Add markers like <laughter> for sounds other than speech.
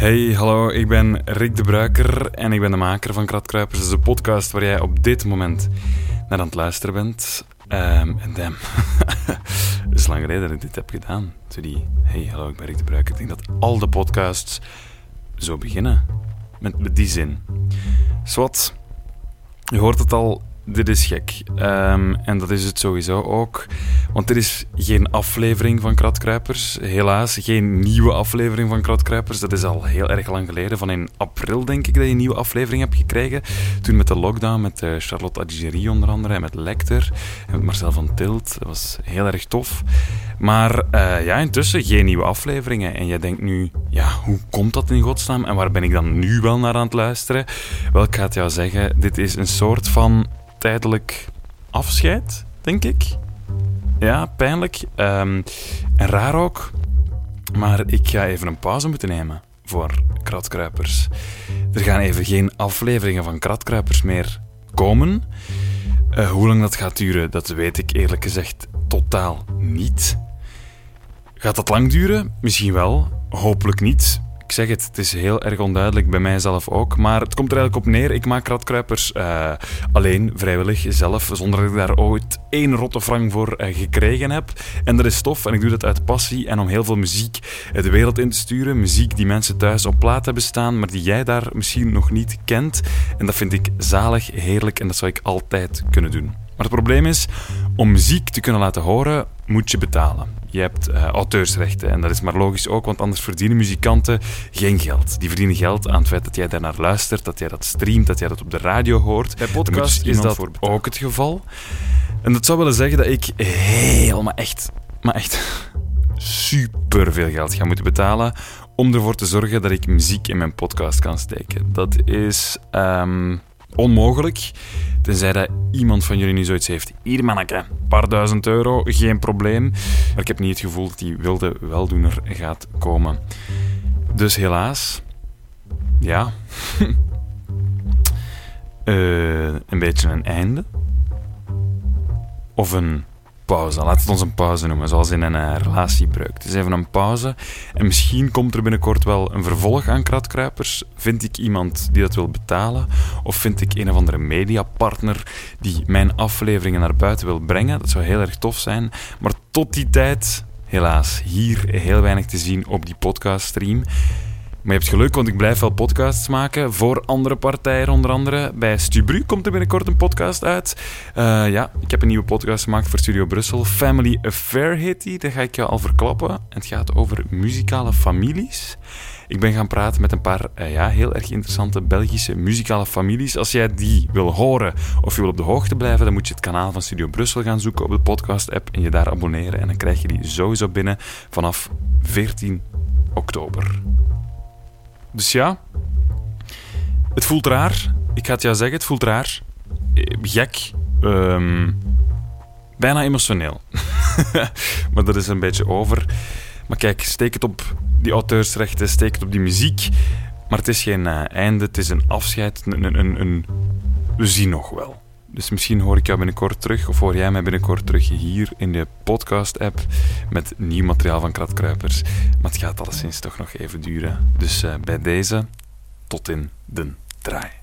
Hey, hallo, ik ben Rick de Bruiker en ik ben de maker van Kratkruipers. De podcast waar jij op dit moment naar aan het luisteren bent. Um, en damn, <laughs> het is lang geleden dat ik dit heb gedaan. Zo die, hey, hallo, ik ben Rick de Bruiker. Ik denk dat al de podcasts zo beginnen. Met, met die zin. Zwat, je hoort het al, dit is gek. Um, en dat is het sowieso ook. Want er is geen aflevering van Kratkruipers. Helaas, geen nieuwe aflevering van Kratkruipers. Dat is al heel erg lang geleden. Van in april denk ik dat je een nieuwe aflevering hebt gekregen. Toen met de lockdown, met uh, Charlotte Adigéry onder andere. En met Lecter. En met Marcel van Tilt. Dat was heel erg tof. Maar uh, ja, intussen geen nieuwe afleveringen. En jij denkt nu, ja, hoe komt dat in godsnaam? En waar ben ik dan nu wel naar aan het luisteren? Wel, ik ga het jou zeggen. Dit is een soort van tijdelijk afscheid, denk ik. Ja, pijnlijk. Um, en raar ook. Maar ik ga even een pauze moeten nemen voor Kratkruipers. Er gaan even geen afleveringen van Kratkruipers meer komen. Uh, hoe lang dat gaat duren, dat weet ik eerlijk gezegd totaal niet. Gaat dat lang duren? Misschien wel. Hopelijk niet ik zeg het, het is heel erg onduidelijk bij mijzelf ook. Maar het komt er eigenlijk op neer. Ik maak kratkruipers uh, alleen, vrijwillig, zelf, zonder dat ik daar ooit één rotte frank voor uh, gekregen heb. En dat is tof en ik doe dat uit passie en om heel veel muziek de wereld in te sturen. Muziek die mensen thuis op plaat hebben staan, maar die jij daar misschien nog niet kent. En dat vind ik zalig, heerlijk en dat zou ik altijd kunnen doen. Maar het probleem is, om muziek te kunnen laten horen, moet je betalen. Je hebt uh, auteursrechten en dat is maar logisch ook, want anders verdienen muzikanten geen geld. Die verdienen geld aan het feit dat jij daarnaar luistert, dat jij dat streamt, dat jij dat op de radio hoort. Bij podcast is dat ook het geval. En dat zou willen zeggen dat ik heel, maar echt, maar echt super veel geld ga moeten betalen om ervoor te zorgen dat ik muziek in mijn podcast kan steken. Dat is um, onmogelijk. Tenzij dat iemand van jullie nu zoiets heeft. Hier manneke, een paar duizend euro, geen probleem. Maar ik heb niet het gevoel dat die wilde weldoener gaat komen. Dus helaas, ja. uh, <laughs> een beetje een einde. Of een pauze. Laat het ons een pauze noemen, zoals in een uh, relatiebreuk. Het is even een pauze. En misschien komt er binnenkort wel een vervolg aan Kratkruipers. Vind ik iemand die dat wil betalen? Of vind ik een of andere mediapartner die mijn afleveringen naar buiten wil brengen? Dat zou heel erg tof zijn. Maar tot die tijd, helaas, hier heel weinig te zien op die podcaststream. Maar je hebt geluk, want ik blijf wel podcasts maken voor andere partijen, onder andere. Bij Stubru komt er binnenkort een podcast uit. Uh, ja, ik heb een nieuwe podcast gemaakt voor Studio Brussel. Family Affair heet die, dat ga ik je al verklappen. Het gaat over muzikale families. Ik ben gaan praten met een paar uh, ja, heel erg interessante Belgische muzikale families. Als jij die wil horen of je wil op de hoogte blijven, dan moet je het kanaal van Studio Brussel gaan zoeken op de podcast-app en je daar abonneren. En dan krijg je die sowieso binnen vanaf 14 oktober. Dus ja, het voelt raar. Ik ga het jou zeggen, het voelt raar. Eh, gek. Um, bijna emotioneel. <laughs> maar dat is een beetje over. Maar kijk, steek het op die auteursrechten, steek het op die muziek. Maar het is geen uh, einde, het is een afscheid. We zien nog wel. Dus misschien hoor ik jou binnenkort terug, of hoor jij mij binnenkort terug hier in de podcast-app met nieuw materiaal van Kratkruipers. Maar het gaat alleszins toch nog even duren. Dus uh, bij deze, tot in de draai.